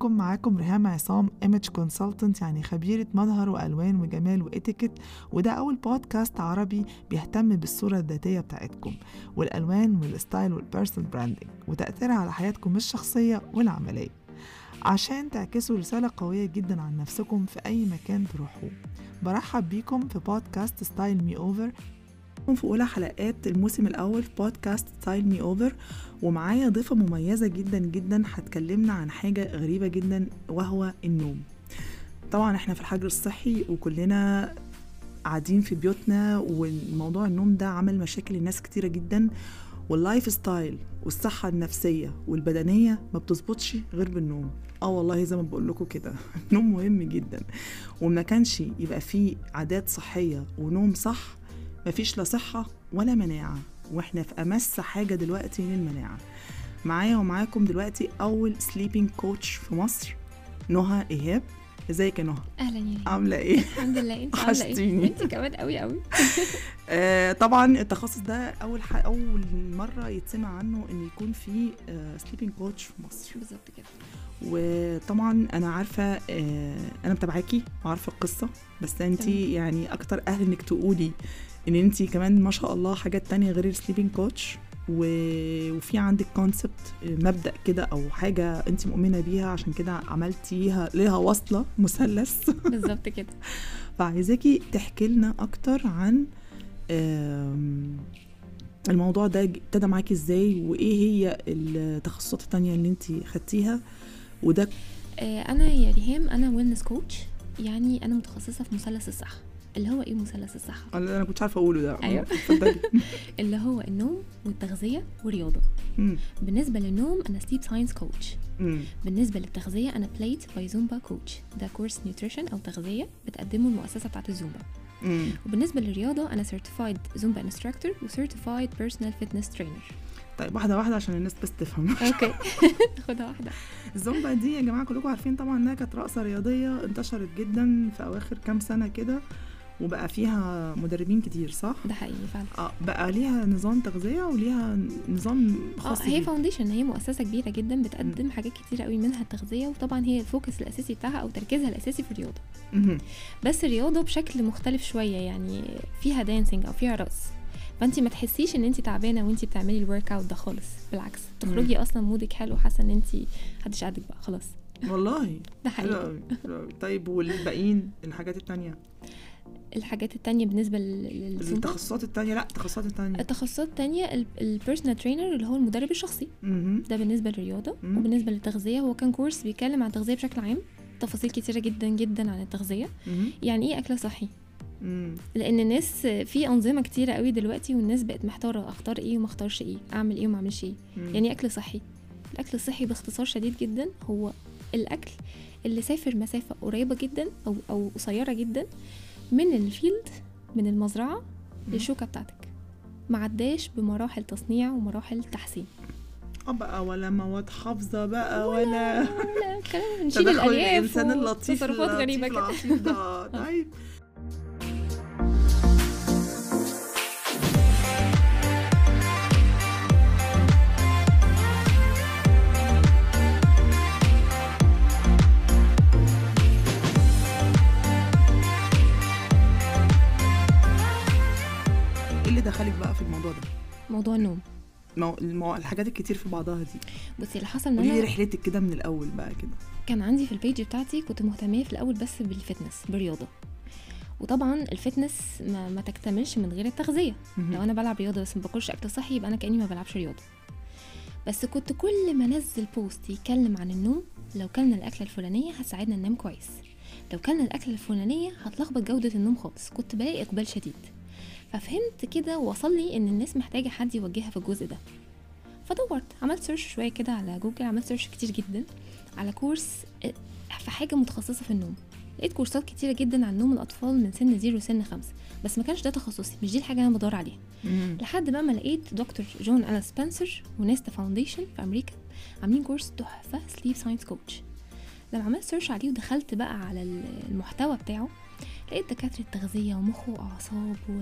عليكم معاكم ريهام عصام image consultant يعني خبيرة مظهر وألوان وجمال وإتيكيت وده أول بودكاست عربي بيهتم بالصورة الذاتية بتاعتكم والألوان وال style وال personal branding وتأثيرها على حياتكم الشخصية والعملية. عشان تعكسوا رسالة قوية جدا عن نفسكم في أي مكان تروحوه. برحب بيكم في بودكاست Style Me Over في أولى حلقات الموسم الأول في بودكاست Style Me Over ومعايا ضيفة مميزة جدا جدا هتكلمنا عن حاجة غريبة جدا وهو النوم. طبعا إحنا في الحجر الصحي وكلنا قاعدين في بيوتنا والموضوع النوم ده عمل مشاكل لناس كتيرة جدا. وال lifestyle والصحة النفسية والبدنية ما بتظبطش غير بالنوم. آه والله زي ما بقول لكم كده النوم مهم جدا. وما كانش يبقى فيه عادات صحية ونوم صح مفيش لا صحة ولا مناعة وإحنا في أمس حاجة دلوقتي للمناعة معايا ومعاكم دلوقتي أول sleeping coach في مصر نهى إيهاب. إزيك يا نهى؟ أهلا يا عاملة إيه؟ الحمد لله. أنت عاملة. إيه؟ أنت كمان قوي قوي. آه طبعا التخصص ده أول ح... أول مرة يتسمع عنه إن يكون في sleeping coach في مصر. بالظبط كده. وطبعا أنا عارفة آه، أنا متابعاكي وعارفة القصة بس انت. يعني أكتر أهل إنك تقولي إن أنت كمان ما شاء الله حاجات تانية غير ال sleeping coach وفي عندك concept مبدأ كده أو حاجة أنت مؤمنة بيها عشان كده عملتيها ليها وصلة مثلث. بالظبط كده. فعايزاكي تحكي لنا أكتر عن الموضوع ده ابتدى معاكي إزاي؟ وإيه هي التخصصات التانية اللي أنت خدتيها؟ وده آه أنا يا ريهام أنا wellness coach يعني أنا متخصصة في مثلث الصحة. اللي هو إيه مثلث الصحة؟ اللي أنا كنتش عارفة أقوله ده. اتفضلي. اللي هو النوم والتغذية والرياضة. مم. بالنسبة للنوم أنا sleep science coach. بالنسبة للتغذية أنا Plate by Zumba coach ده كورس nutrition أو تغذية بتقدمه المؤسسة بتاعت الزومبا. مم. وبالنسبة للرياضة أنا certified Zumba instructor و certified personal fitness trainer طيب واحدة واحدة عشان الناس بس تفهم. okay. خدها واحدة. الزومبا دي يا جماعة كلكم عارفين طبعا إنها كانت رقصة رياضية انتشرت جدا في أواخر كام سنة كده. وبقى فيها مدربين كتير صح؟ ده حقيقي فعلا. آه بقى ليها نظام تغذية وليها نظام آه خاص هي بيها. foundation هي مؤسسة كبيرة جدا بتقدم حاجات كتير قوي منها التغذية وطبعا هي ال focus الأساسي بتاعها أو تركيزها الأساسي في الرياضة. مهم. بس الرياضة بشكل مختلف شوية يعني فيها dancing أو فيها رقص. فانت ما تحسيش إن انت تعبانة وانت بتعملي ال workout ده خالص بالعكس. تخرجي أصلا مودك حلو حاسة إن انت محدش قدك بقى خلاص. والله. ده حقيقي. طيب والباقيين الحاجات التانية؟ الحاجات التانية بالنسبة لل- التخصصات التانية لا التخصصات التانية التخصصات التانية ال personal trainer اللي هو المدرب الشخصي مهم. ده بالنسبة للرياضة مم. وبالنسبة للتغذية هو كان كورس بيتكلم عن التغذية بشكل عام تفاصيل كتيرة جدا جدا عن التغذية مهم. يعني إيه أكل صحي مم. لأن الناس في أنظمة كتيرة قوي دلوقتي والناس بقت محتارة أختار إيه وما أختارش إيه أعمل إيه وما أعملش إيه مم. يعني إيه أكل صحي الأكل الصحي باختصار شديد جدا هو الأكل اللي سافر مسافة قريبة جدا أو أو قصيرة جدا من الفيلد من المزرعة. للشوكة بتاعتك. معداش بمراحل تصنيع ومراحل تحسين. آه بقى ولا مواد حافظة بقى ولا لا كلام. نشيل الألياف الإنسان اللطيف اللطيف غريبة كده. اللطيف ده. بقى في الموضوع ده؟ موضوع النوم. المو... المو... الحاجات الكتير في بعضها دي. بصي اللي حصل إن قولي لي رحلتك كده من الأول بقى كده. كان عندي في ال page بتاعتي كنت مهتميه في الأول بس بال fitness بالرياضة. وطبعا ال fitness ما, ما تكتملش من غير التغذية. مهم. لو أنا بلعب رياضة بس ما باكلش أكل صحي يبقى أنا كأني ما بلعبش رياضة. بس كنت كل ما أنزل post يتكلم عن النوم لو كلنا الأكلة الفلانية هتساعدنا ننام كويس. لو كلنا الأكلة الفلانية هتلخبط جودة النوم خالص. كنت بلاقي إقبال شديد. ففهمت كده ووصل لي إن الناس محتاجة حد يوجهها في الجزء ده. فدورت عملت search شوية كده على جوجل عملت search كتير جدا على كورس آه، في حاجة متخصصة في النوم. لقيت كورسات كتيرة جدا عن نوم الأطفال من سن zero لسن خمسة بس ما كانش ده تخصصي مش دي الحاجة اللي أنا بدور عليها. مم. لحد بقى ما لقيت دكتور جون إليس سبنسر و NESTA Foundation في أمريكا عاملين كورس تحفة sleep science coach لما عملت search عليه ودخلت بقى على ال- المحتوى بتاعه لقيت دكاترة تغذية ومخ وأعصاب و...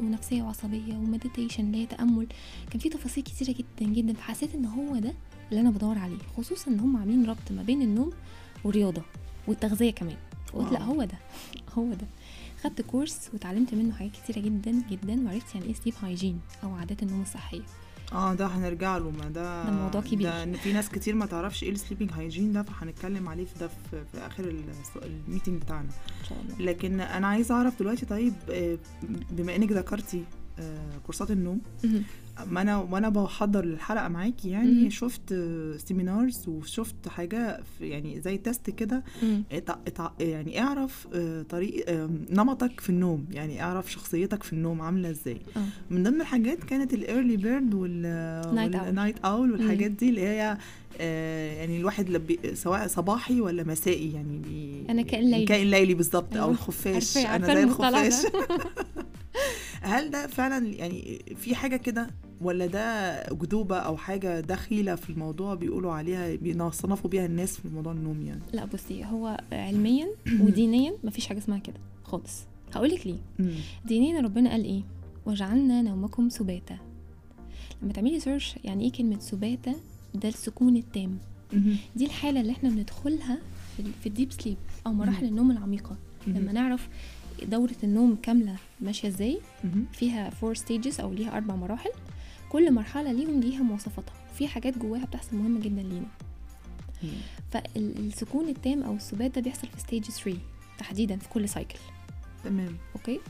ونفسية وعصبية و meditation اللي هي تأمل. كان في تفاصيل كتيرة جدا جدا فحسيت إن هو ده اللي أنا بدور عليه خصوصا إن هم عاملين ربط ما بين النوم والرياضة والتغذية كمان. قلت لا. هو ده هو ده. خدت كورس وتعلمت منه حاجات كتيرة جدا جدا وعرفت يعني إيه sleep hygiene أو عادات النوم الصحية. آه ده هنرجع له. ما ده ده موضوع كبير. ده في ناس كتير ما تعرفش إيه ال sleeping hygiene ده فهنتكلم عليه في ده في, في آخر ال meeting بتاعنا. إن شاء الله. لكن أنا عايزة أعرف دلوقتي طيب آه، بما إنك ذكرتي كورسات النوم. ما أنا وأنا بحضر الحلقة معاكي يعني مهم. شفت seminars وشفت حاجة في يعني زي test كده مم. يعني اعرف آه، طريق آه، نمطك في النوم يعني اعرف شخصيتك في النوم عاملة إزاي من ضمن الحاجات كانت ال early bird. وال night owl والحاجات دي اللي هي آه، يعني الواحد سواء صباحي ولا مسائي يعني بي أنا كائن ليلي. كائن ليلي بالظبط أو أيوة. الخفاش أنا زي. الخفاش هل ده فعلا يعني في حاجة كده ولا ده جذوبه أو حاجة دخيلة في الموضوع بيقولوا عليها بيصنفوا بيها الناس في موضوع النوم يعني لا بصي هو علميا ودينيا مفيش حاجة اسمها كده خالص هقولك ليه مم. دينيا ربنا قال إيه وجعلنا نومكم سباتا لما تعملي search يعني إيه كلمة سباتا ده السكون التام. دي الحالة اللي إحنا بندخلها في, ال- في ال deep sleep أو مراحل. النوم العميقة لما. نعرف دورة النوم كاملة ماشية إزاي. فيها four stages أو ليها أربع مراحل. كل مرحلة ليهم ليها مواصفاتها. في حاجات جواها بتحصل مهمة جدا لينا. فالسكون التام أو السبات ده بيحصل في stage 3 تحديدا في كل cycle تمام. okay؟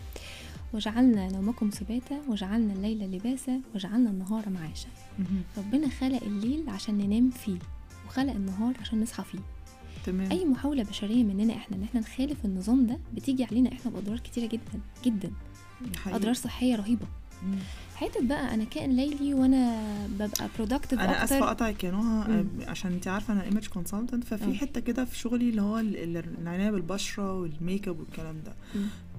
وجعلنا نومكم سباتا وجعلنا الليل لباسا وجعلنا النهار معاشا. ربنا خلق الليل عشان ننام فيه وخلق النهار عشان نصحى فيه. تمام أي محاولة بشرية مننا إحنا إن إحنا نخالف النظام ده بتيجي علينا إحنا بأضرار كتيرة جدا جدا حقيقي. أضرار صحية رهيبة. حتة بقى أنا كائن ليلي وأنا ببقى productive أنا آسفة أقطعك يا نهى. آه، عشان انت عارفة أنا image consultant ففي آه. حتة كده في شغلي اللي هو ال- ال- العناية بالبشرة وال make up والكلام ده.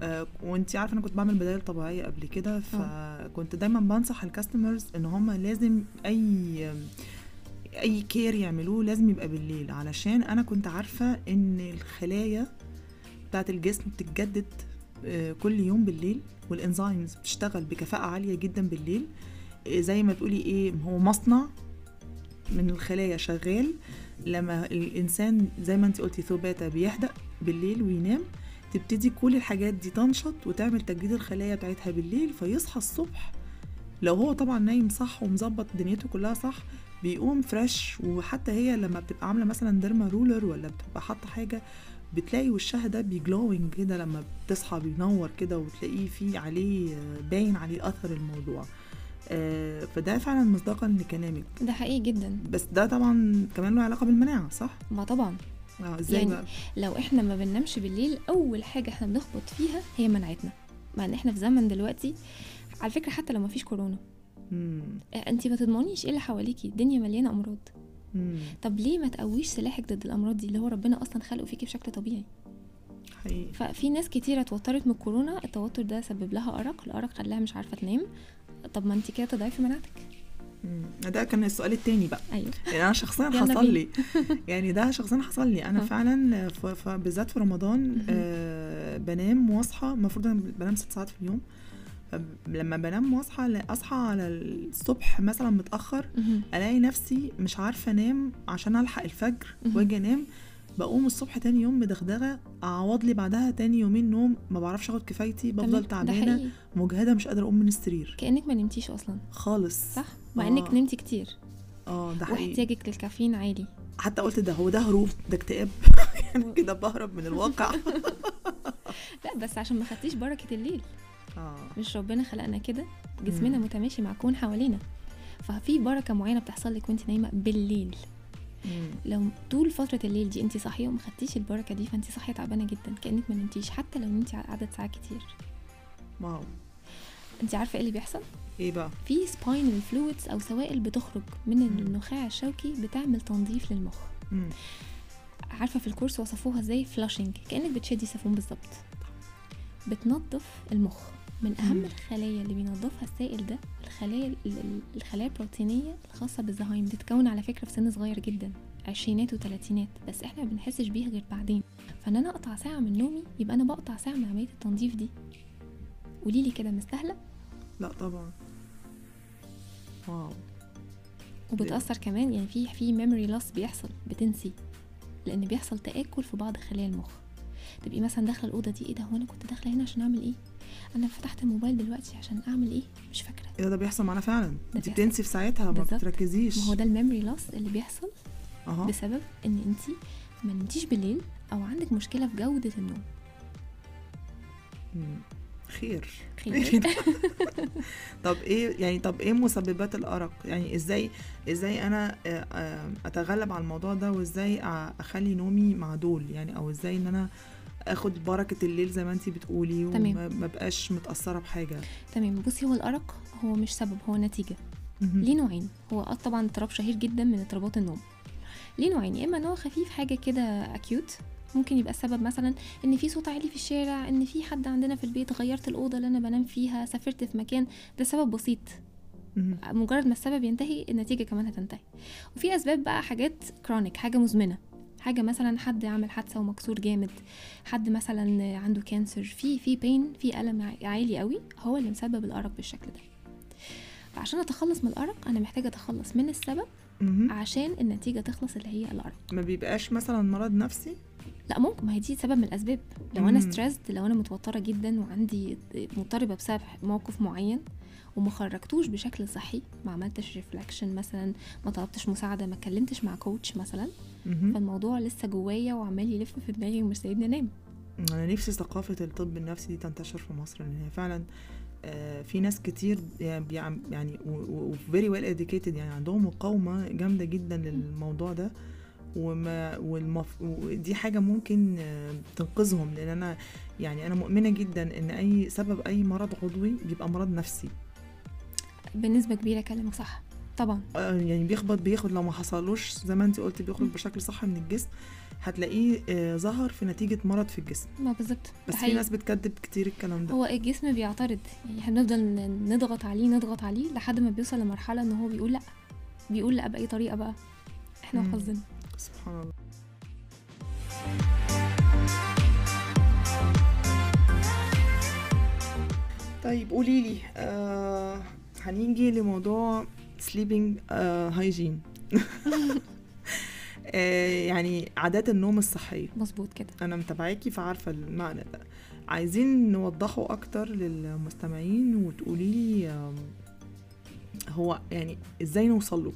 آه وانت عارفة أنا كنت بعمل بدائل طبيعية قبل كده فكنت دايما بنصح الكاستمرز إن هم لازم أي أي كير يعملوه لازم يبقى بالليل. علشان أنا كنت عارفة إن الخلايا بتاعت الجسم بتتجدد آه، كل يوم بالليل والانزيمز بتشتغل بكفاءة عالية جدا بالليل. آه، زي ما تقولي إيه هو مصنع من الخلايا شغال. لما الإنسان زي ما أنت قلتي ثوباتا بيهدأ بالليل وينام تبتدي كل الحاجات دي تنشط وتعمل تجديد الخلايا بتاعتها بالليل فيصحى الصبح. لو هو طبعا نايم صح ومظبط دنيته كلها صح بيقوم fresh وحتى هي لما بتبقى عاملة مثلا derma roller ولا بتبقى حاطة حاجة بتلاقي وشها ده بي glowing كده لما بتصحى بينور كده وتلاقيه فيه عليه آه، باين عليه أثر الموضوع آه، فده فعلا مصداقا لكلامك ده حقيقي جدا بس ده طبعا كمان له علاقة بالمناعة صح؟ ما طبعا آه، إزاي يعني بقى؟ لو إحنا ما بننامش بالليل أول حاجة إحنا بنخبط فيها هي مناعتنا مع إن إحنا في زمن دلوقتي على فكرة حتى لو ما فيش كورونا. انت ما تضمنيش إيه اللي حواليكي. الدنيا مليانة أمراض. مم. طب ليه ما تقويش سلاحك ضد الأمراض دي؟ اللي هو ربنا أصلا خلقه فيكي بشكل طبيعي. حقيقي. ففي ناس كتيره اتوترت من الكورونا. التوتر ده سبب لها أرق. الأرق خلاها مش عارفة تنام. طب ما انت كده تضعفي مناعتك. ده كان السؤال التاني بقى. أيوه. يعني أنا شخصيا حصل. لي. يعني ده شخصيا حصل لي. أنا. فعلا بالذات في رمضان. آه بنام واصحى المفروض أنا بنام ست ساعات في اليوم. لما بنام واصحى أصحى على الصبح مثلا متأخر. ألاقي نفسي مش عارفة أنام عشان ألحق الفجر. وأجي أنام. بقوم الصبح تاني يوم مدغدغة أعوض لي بعدها تاني يومين نوم ما بعرفش آخد كفايتي. بفضل تعبانة مجهدة مش قادرة أقوم من السرير. كأنك ما نمتيش أصلا. خالص. صح؟ مع آه. انك نمتي كتير. آه ده حقيقي. واحتياجك للكافيين عالي حتى قلت ده هو ده هروب ده اكتئاب. يعني كده بهرب من الواقع. لا بس عشان ما خدتيش بركة الليل. آه. مش ربنا خلقنا كده. جسمنا مم. متماشي مع كون حوالينا. ففي بركة معينة بتحصل لك وانت نايمة بالليل. مم. لو طول فترة الليل دي انت صاحية وما خدتيش البركة دي فانت صاحية تعبانة جدا كأنك ما نمتيش حتى لو نمتي عدد ساعات كتير. wow. انت عارفة إيه اللي بيحصل؟ إيه بقى؟ في spinal fluids أو سوائل بتخرج من النخاع الشوكي بتعمل تنظيف للمخ. مم. عارفة في ال course وصفوها إزاي؟ flushing كأنك بتشدي سيفون بالظبط. بتنظف المخ. من أهم. الخلايا اللي بينظفها السائل ده الخلايا ال- ال- الخلايا البروتينية الخاصة بالزهايمر بتتكون على فكرة في سن صغير جدا عشرينات وثلاثينات بس إحنا ما بنحسش بيها غير بعدين. فإن أنا أقطع ساعة من نومي يبقى أنا بقطع ساعة من عمليه التنظيف دي. قولي لي كده مستاهلة؟ لا طبعا. wow. وبتأثر كمان يعني في في memory loss بيحصل بتنسي لأن بيحصل تآكل في بعض خلايا المخ. تبقي مثلا داخلة الأوضة دي إيه ده هو أنا كنت داخلة هنا عشان أعمل إيه؟ أنا فتحت الموبايل دلوقتي عشان أعمل إيه؟ مش فاكرة. إيه ده بيحصل معانا فعلا. انت. بتنسي في ساعتها ما. بتركزيش. ما هو ده ال memory loss اللي بيحصل أها. بسبب إن انت ما نمتيش بالليل أو عندك مشكلة في جودة النوم. مم. خير. خير. طب إيه يعني طب إيه مسببات الأرق؟ يعني إزاي إزاي أنا آه، آه، أتغلب على الموضوع ده؟ وإزاي أخلي نومي معدول؟ يعني أو إزاي إن أنا اخد بركة الليل زي ما انتي بتقولي تمام. وما ما بقاش متأثرة بحاجة. تمام. بصي هو الأرق هو مش سبب هو نتيجة. ليه نوعين؟ هو طبعا اضطراب شهير جدا من اضطرابات النوم. ليه نوعين؟ يا إما نوع خفيف حاجة كده acute ممكن يبقى السبب مثلا إن في صوت عالي في الشارع إن في حد عندنا في البيت غيرت الأوضة اللي أنا بنام فيها سافرت في مكان ده سبب بسيط. مجرد ما السبب ينتهي النتيجة كمان هتنتهي. وفي أسباب بقى حاجات chronic حاجة مزمنة. حاجة مثلا حد عمل حادثة ومكسور جامد حد مثلا عنده cancer في في pain في ألم عالي قوي هو اللي مسبب الأرق بالشكل ده فعشان أتخلص من الأرق أنا محتاجة أتخلص من السبب. عشان النتيجة تخلص اللي هي الأرق ما بيبقاش مثلا مرض نفسي لا ممكن ما هي دي سبب من الأسباب لو أنا. stressed لو أنا متوترة جدا وعندي مضطربة بسبب موقف معين وما خرجتوش بشكل صحي ما عملتش reflection مثلا ما طلبتش مساعدة ما اتكلمتش مع coach مثلا. فالموضوع لسه جوايا وعمال يلف في دماغي ومش سايبني أنام. أنا نفسي ثقافة الطب النفسي دي تنتشر في مصر لأن هي فعلا آه، في ناس كتير يعني يعني وفيري ويل educated يعني عندهم مقاومة جامدة جدا للموضوع ده. وما والمف... ودي حاجة ممكن آه، تنقذهم لأن أنا يعني أنا مؤمنة جدا إن أي سبب أي مرض عضوي بيبقى مرض نفسي. بنسبة كبيرة كلامك صح. طبعا. آه، يعني بيخبط بياخد. لو ما حصلوش زي ما انت قلت بيخرج بشكل صح من الجسم هتلاقيه آه، ظهر في نتيجة مرض في الجسم. ما بالظبط. بس في. ناس بتكذب كتير الكلام ده. هو الجسم بيعترض. يعني إحنا بنفضل نضغط عليه نضغط عليه لحد ما بيوصل لمرحلة إن هو بيقول لأ. بيقول لأ بأي طريقة بقى. إحنا. وحظنا. سبحان الله. طيب قولي لي آه هنيجي لموضوع سليبنج هايجين يعني عادات النوم الصحية. مظبوط كده. أنا متابعاكي فعارفة المعنى ده. عايزين نوضحه أكتر للمستمعين وتقولي لي هو يعني إزاي نوصل له؟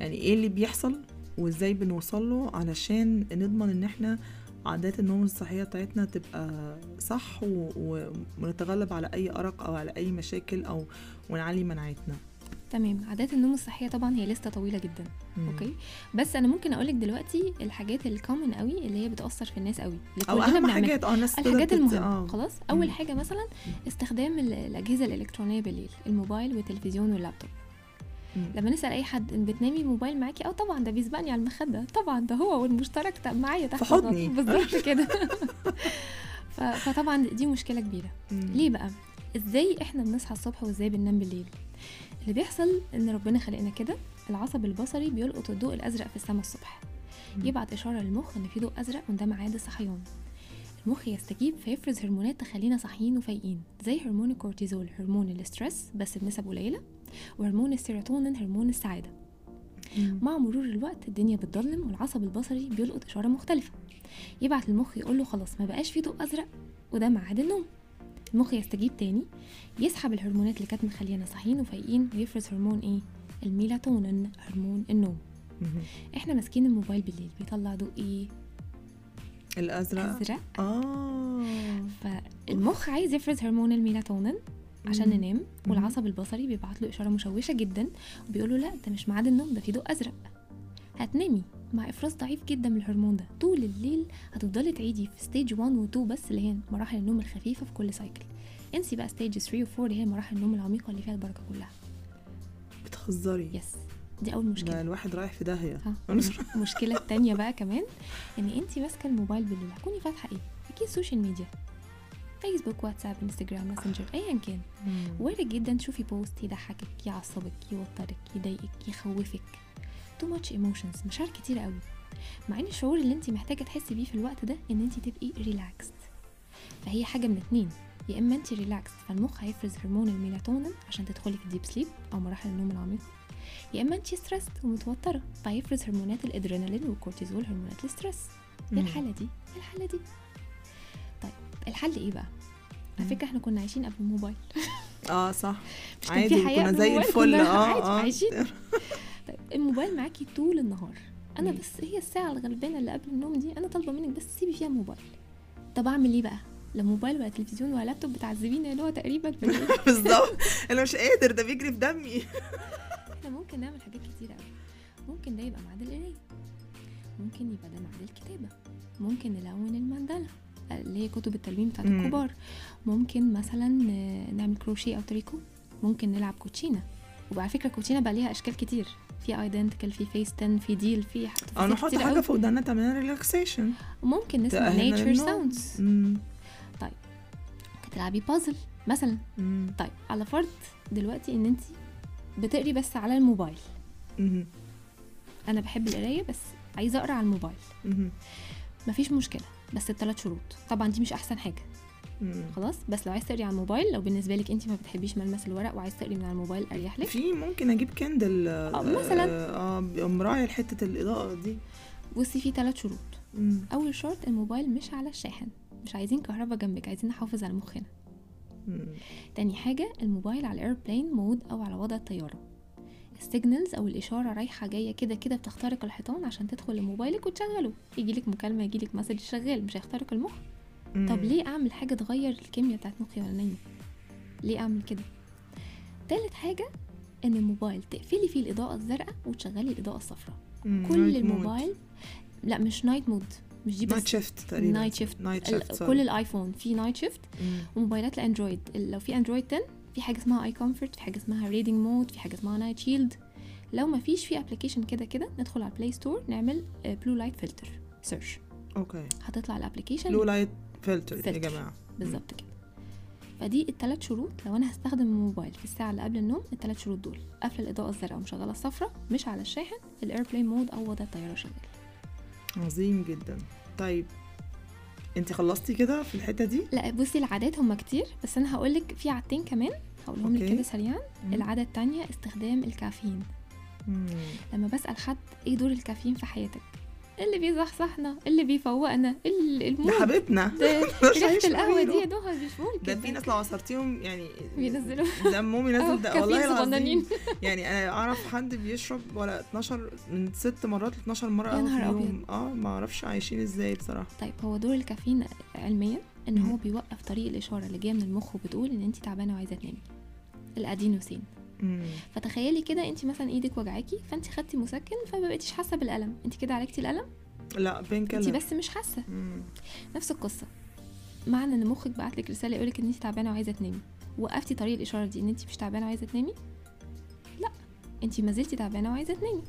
يعني إيه اللي بيحصل وإزاي بنوصل له علشان نضمن إن إحنا عادات النوم الصحية بتاعتنا تبقى صح. ونتغلب على أي أرق أو على أي مشاكل أو ونعلي مناعتنا تمام عادات النوم الصحية طبعا هي لستة طويلة جدا مم. okay بس أنا ممكن أقولك دلوقتي الحاجات ال common قوي اللي هي بتأثر في الناس قوي اللي أو كلنا أهم بنعملها. حاجات أه الناس الحاجات المهمة آه. خلاص أول مم. حاجة مثلا استخدام ال- الأجهزة الإلكترونية بالليل الموبايل والتلفزيون واللابتوب مم. لما نسأل أي حد إن بتنامي موبايل معاكي آه طبعا ده بيسبقني على المخدة طبعا ده هو والمشترك معايا تحت في حضني. بالظبط كده فطبعا دي مشكلة كبيرة مم. ليه بقى إزاي إحنا بنصحى الصبح وإزاي بننام بالليل اللي بيحصل إن ربنا خلقنا كده العصب البصري بيلقط الضوء الأزرق في السماء الصبح مم. يبعت إشارة للمخ إن في ضوء أزرق وده ميعاد الصحيان المخ يستجيب فيفرز هرمونات تخلينا صاحيين وفايقين زي هرمون الكورتيزول هرمون ال stress بس بنسب قليلة وهرمون السيروتونين هرمون السعادة. مم. مع مرور الوقت الدنيا بتضلم والعصب البصري بيلقط إشارة مختلفة. يبعت المخ يقول له خلاص ما بقاش في ضوء أزرق وده ميعاد النوم. المخ يستجيب تاني يسحب الهرمونات اللي كانت مخلينا صاحيين وفايقين ويفرز هرمون إيه؟ الميلاتونين هرمون النوم. إحنا ماسكين الموبايل بالليل بيطلع ضوء إيه؟ الأزرق. أزرق. آه. فالمخ عايز يفرز هرمون الميلاتونين. عشان. ننام والعصب البصري بيبعت له إشارة مشوشة جدا وبيقول له لا ده مش ميعاد النوم ده في ضوء أزرق. هتنامي مع إفراز ضعيف جدا من الهرمون ده. طول الليل هتفضلي تعيدي في stage 1 و 2 بس اللي هي مراحل النوم الخفيفة في كل cycle انسي بقى stage 3 و 4 اللي هي مراحل النوم العميقة اللي فيها البركة كلها. بتهزري. yes دي أول ده مشكله الواحد رايح في داهية. ها المشكلة التانية بقى كمان إن انت ماسكة الموبايل بالليل. هتكوني فاتحة إيه؟ أكيد social media فيسبوك واتساب انستجرام ماسنجر ايا كان. وارد جدا تشوفي post يضحكك يعصبك يوترك يضايقك يخوفك. too much emotions مشاعر كتير قوي. مع إن الشعور اللي انت محتاجة تحسي بيه في الوقت ده إن انت تبقي relaxed فهي حاجة من اتنين. يا إما انت relaxed فالمخ هيفرز هرمون الميلاتونين عشان تدخلي في deep sleep أو مراحل النوم العميقه يا إما انت stressed ومتوترة فهيفرز هرمونات الأدرينالين والكورتيزول هرمونات ال stress إيه مم. الحالة دي إيه الحالة دي. الحل إيه بقى؟ على. فكرة إحنا كنا عايشين قبل الموبايل. آه صح. مش كان عادي في حياة كنا زي الموبايل؟ الفل. آه آه. عايشين. طيب الموبايل معاكي طول النهار. أنا مم. بس هي الساعة الغلبانه اللي قبل النوم دي أنا طالبة منك بس سيبي فيها موبايل طب أعمل إيه بقى؟ لا موبايل ولا تلفزيون ولا لابتوب بتعذبيني اللي هو تقريبا. بالظبط. أنا مش قادر ده بيجري في دمي. إحنا ممكن نعمل حاجات كتير قوي ممكن ده يبقى ميعاد القراية. ممكن يبقى ده ميعاد الكتابة. ممكن نلون المندلة. اللي هي كتب التلوين بتاعت مم. الكبار. ممكن مثلا نعمل كروشيه أو تريكو ممكن نلعب كوتشينة. وعلى فكرة الكوتشينه بقى ليها أشكال كتير. في ايدنتيكال في فيس 10 في ديل في تفاصيل نحط حاجة. فوق ودنا تعمل ريلاكسيشن وممكن نسمع نيتشر. ساوندز تلعبي بازل مثلا. طيب. على فرض دلوقتي إن انت بتقري بس على الموبايل. أنا بحب القراية بس عايزة أقرأ على الموبايل. مفيش مشكلة. بس الثلاث شروط. طبعا دي مش أحسن حاجة. خلاص؟ بس لو عايز تقري على الموبايل لو بالنسبة لك انت ما بتحبيش ملمس الورق وعايز تقري من على الموبايل أريح لك. في ممكن أجيب Kindle آه، مثلاً. آه بيبقى مراعي حتة الإضاءة دي. بصي في ثلاث شروط. مم. أول شرط الموبايل مش على الشاحن. مش عايزين كهرباء جنبك عايزين نحافظ على مخنا. مم. تاني حاجة الموبايل على ال airplane mode أو على وضع الطيارة. ال signals أو الإشارة رايحة جاية كده كده بتخترق الحيطان عشان تدخل لموبايلك وتشغله. يجيلك مكالمة يجيلك message شغال مش هيخترق المخ. طب. ليه أعمل حاجة تغير الكيمياء بتاعت مخي وأنا نايمة ليه أعمل كده؟ تالت حاجة إن الموبايل تقفلي فيه الإضاءة الزرقاء وتشغلي الإضاءة الصفراء. كل. الموبايل لا مش night mode مش دي بس night shift تقريبا night shift night shift كل الآيفون في night shift. وموبايلات الأندرويد. لو في أندرويد 10 في حاجة اسمها eye comfort في حاجة اسمها reading mode في حاجة اسمها night shield لو ما فيش في application كده كده ندخل على ال Play Store نعمل blue light filter search okay. هتطلع ال application blue light filter يا. جماعة. بالظبط كده. فدي الثلاث شروط. لو أنا هستخدم الموبايل في الساعة اللي قبل النوم الثلاث شروط دول قافله الإضاءة الزرقاء ومشغله الصفراء مش على الشاحن ال airplane mode أو وضع الطياره شغال عظيم جدا. طيب انت خلصتي كده في الحتة دي؟ لا بصي العادات هما كتير بس أنا هقول لك في عادتين كمان. هقولهم لك. كده سريعا. العادة التانية استخدام الكافيين. مم. لما بسأل حد إيه دور الكافيين في حياتك؟ اللي بيصحصحنا اللي بيفوقنا اللي ده المود حبيبنا. ده مش ريحة القهوة. دي يا دوها مش ممكن ده في ناس لو عصرتيهم يعني بينزلوا. دمهم ينزل. ده والله. العظيم. يعني أنا أعرف حد بيشرب ولا 12 من ست مرات ل 12 مرة يا نهار اليوم. آه ما أعرفش عايشين إزاي بصراحة. طيب هو دور الكافيين علميا إن. هو بيوقف طريق الإشارة اللي جاية من المخ وبتقول إن انت تعبانة وعايزة تنامي. الأدينوسين. مم. فتخيلي كده انت مثلا إيدك وجعاكي فانت خدتي مسكن فما بقيتيش حاسة بالألم. انت كده عالجتي الألم؟ لا بين انت كلر بس مش حاسة. مم. نفس القصة. معنى إن مخك بعت لك رسالة يقولك إن انت تعبانة وعايزة تنامي. وقفتي طريق الإشارة دي إن انت مش تعبانة وعايزة تنامي؟ لا. انت ما زلتي تعبانة وعايزة تنامي.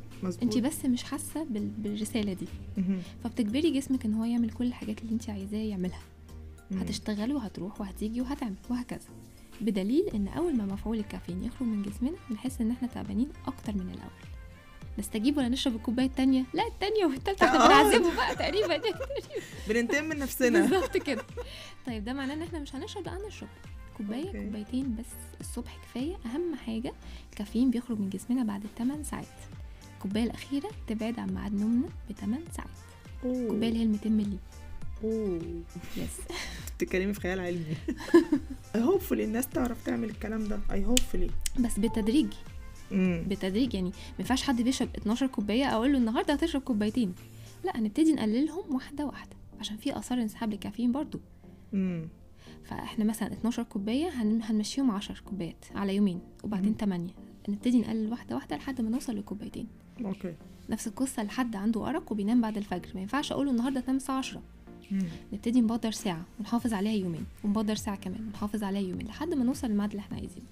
انت بس مش حاسة بال... بالرسالة دي. فبتجبري جسمك إن هو يعمل كل الحاجات اللي انت عايزاه يعملها. مم. هتشتغل وهتروح وهتيجي وهتعمل وهكذا. بدليل إن أول ما مفعول الكافيين يخرج من جسمنا بنحس إن إحنا تعبانين أكتر من الأول. نستجيب ولا نشرب الكوباية التانية؟ لا التانية والتالتة إحنا آه. بنعذبه بقى تقريبا. بننتقم من نفسنا. بالظبط كده. طيب ده معناه إن إحنا مش هنشرب لا هنشرب كوباية أوكي. كوبايتين بس الصبح كفاية. أهم حاجة الكافيين بيخرج من جسمنا بعد 8 ساعات. الكوباية الأخيرة تبعد عن ميعاد نومنا ب 8 ساعات الكوباية اللي هي ال 200 مللي. أوه. يس بتتكلمي في خيال علمي. هوبفully الناس تعرف تعمل الكلام ده. اي هوبفully بس بالتدريج بالتدريج يعني. ما ينفعش حد بيشرب 12 كوباية أقول له النهارده هتشرب كوبايتين. لا هنبتدي نقللهم واحدة واحدة. عشان في آثار انسحاب للكافيين برضو. فإحنا مثلا 12 كوباية هن- هنمشيهم 10 كوبايات على يومين وبعدين مم. 8 نبتدي نقلل واحدة واحدة لحد ما نوصل لكوبايتين. okay نفس القصة لحد عنده أرق وبينام بعد الفجر. ما ينفعش أقول له النهارده تنام الساعة 10 نبتدي نبدر ساعة ونحافظ عليها يومين ونبدر ساعة كمان ونحافظ عليها يومين لحد ما نوصل للميعاد اللي إحنا عايزينه.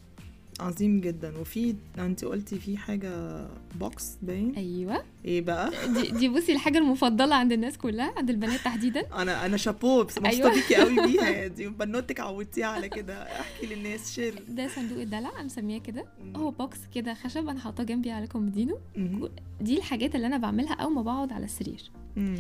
عظيم جدا. وفي انت قلتي في حاجة box باين؟ أيوه. إيه بقى؟ دي, دي بصي الحاجة المفضلة عند الناس كلها عند البنات تحديدا. أنا أنا شابوه بس مبسوطه أيوة. بيكي قوي بيها يا دي بنوتك عودتيها على كده. احكي للناس share ده صندوق الدلع أنا مسميه كده. هو box كده خشب أنا حاطاه جنبي على كومودينو. دي الحاجات اللي أنا بعملها أول ما بقعد على السرير. مم.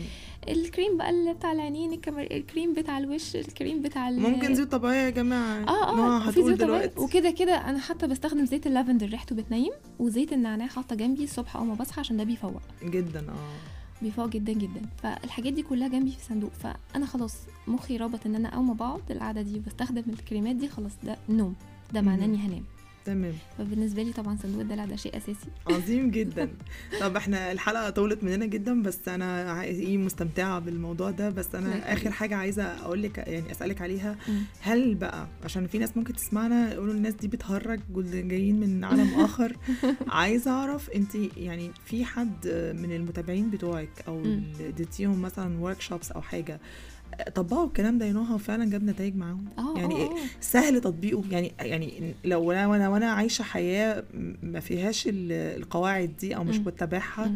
الكريم بقى اللي بتاع العينين. الكريم بتاع الوش الكريم بتاع ال... ممكن زيوت طبيعية يا جماعة. آه آه في زيوت طبيعي دلوقتي. وكده كده أنا حتى بستخدم زيت اللافندر ريحته بتنيم وزيت النعناع حاطة جنبي الصبح أول ما بصحى عشان ده بيفوق. جدا آه. بيفوق جدا جدا. فالحاجات دي كلها جنبي في صندوق. فأنا خلاص مخي رابط إن أنا أول ما بقعد القعدة دي وبستخدم الكريمات دي خلاص ده نوم. ده معناه. إني هنام. تمام. فبالنسبة لي طبعا صندوق الدلع ده شيء أساسي. عظيم جدا. طب إحنا الحلقة طولت مننا جدا بس أنا إيه مستمتعة بالموضوع ده. بس أنا. آخر حاجة عايزة أقول لك يعني أسألك عليها. هل بقى عشان في ناس ممكن تسمعنا يقولوا الناس دي بتهرج جايين من عالم آخر. عايزة أعرف أنت يعني في حد من المتابعين بتوعك أو اديتيهم مثلا workshops أو حاجة طبقوا الكلام ده ينوها وفعلا جاب نتائج معاهم آه يعني آه إيه؟ آه. سهل تطبيقه يعني يعني لو أنا وأنا وأنا عايشة حياة ما فيهاش ال- القواعد دي أو مش. بتبعها.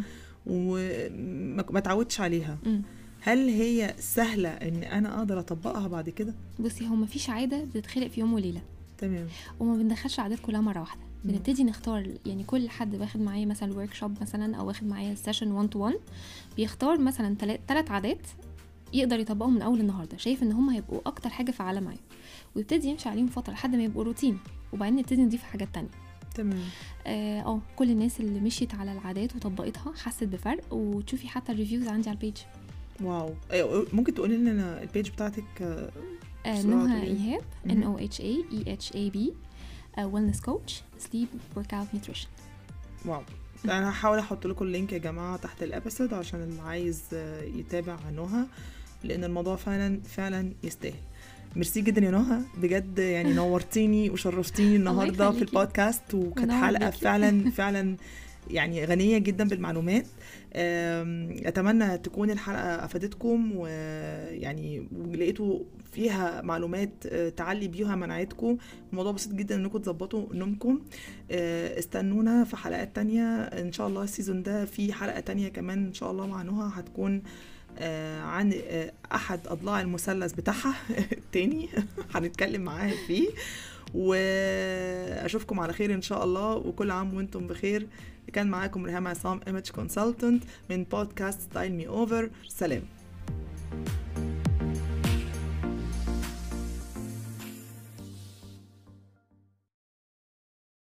وما ما اتعودتش عليها مم. هل هي سهلة إن أنا أقدر أطبقها بعد كده بصي هو مفيش عادة بتتخلق في يوم وليلة تمام وما بندخلش عادات كلها مرة واحدة. بنبتدي نختار يعني كل حد واخد معايا مثلا workshop مثلا أو واخد معايا session 1 to 1 بيختار مثلا ثلاث عادات يقدر يطبقهم من أول النهارده. شايف إن هم هيبقوا أكتر حاجة فعالة معاه ويبتدي يمشي عليهم فترة لحد ما يبقوا روتين وبعدين نبتدي نضيف حاجات تانية. تمام. آه آه، كل الناس اللي مشيت على العادات وطبقتها حست بفرق وتشوفي حتى ال reviews عندي على ال page wow. أيوة، ممكن تقولي لنا ال page بتاعتك آه، آه نهى تقولي. إيهاب. N O H A E H A B wellness coach sleep workout nutrition wow. أنا هحاول أحط لكم ال link يا جماعة تحت ال episode عشان اللي عايز آه، يتابع عنها لأن الموضوع فعلا فعلا يستاهل. ميرسي جدا يا نهى. بجد يعني نورتيني وشرفتيني النهارده في. البودكاست وكانت حلقة. فعلا فعلا يعني غنية جدا بالمعلومات. أتمنى تكون الحلقة أفادتكم ويعني ولقيتوا فيها معلومات آه، تعلي بيها مناعتكم. الموضوع بسيط جدا إنكم تظبطوا نومكم. آه، استنونا في حلقات تانية. إن شاء الله ال season ده في حلقة تانية كمان إن شاء الله مع نهى. هتكون عن آه، أحد أضلاع المثلث بتاعها. التاني هنتكلم معاها فيه. وأشوفكم على خير إن شاء الله. وكل عام وأنتم بخير. كان معاكم ريهام عصام image consultant من بودكاست Style Me Over سلام.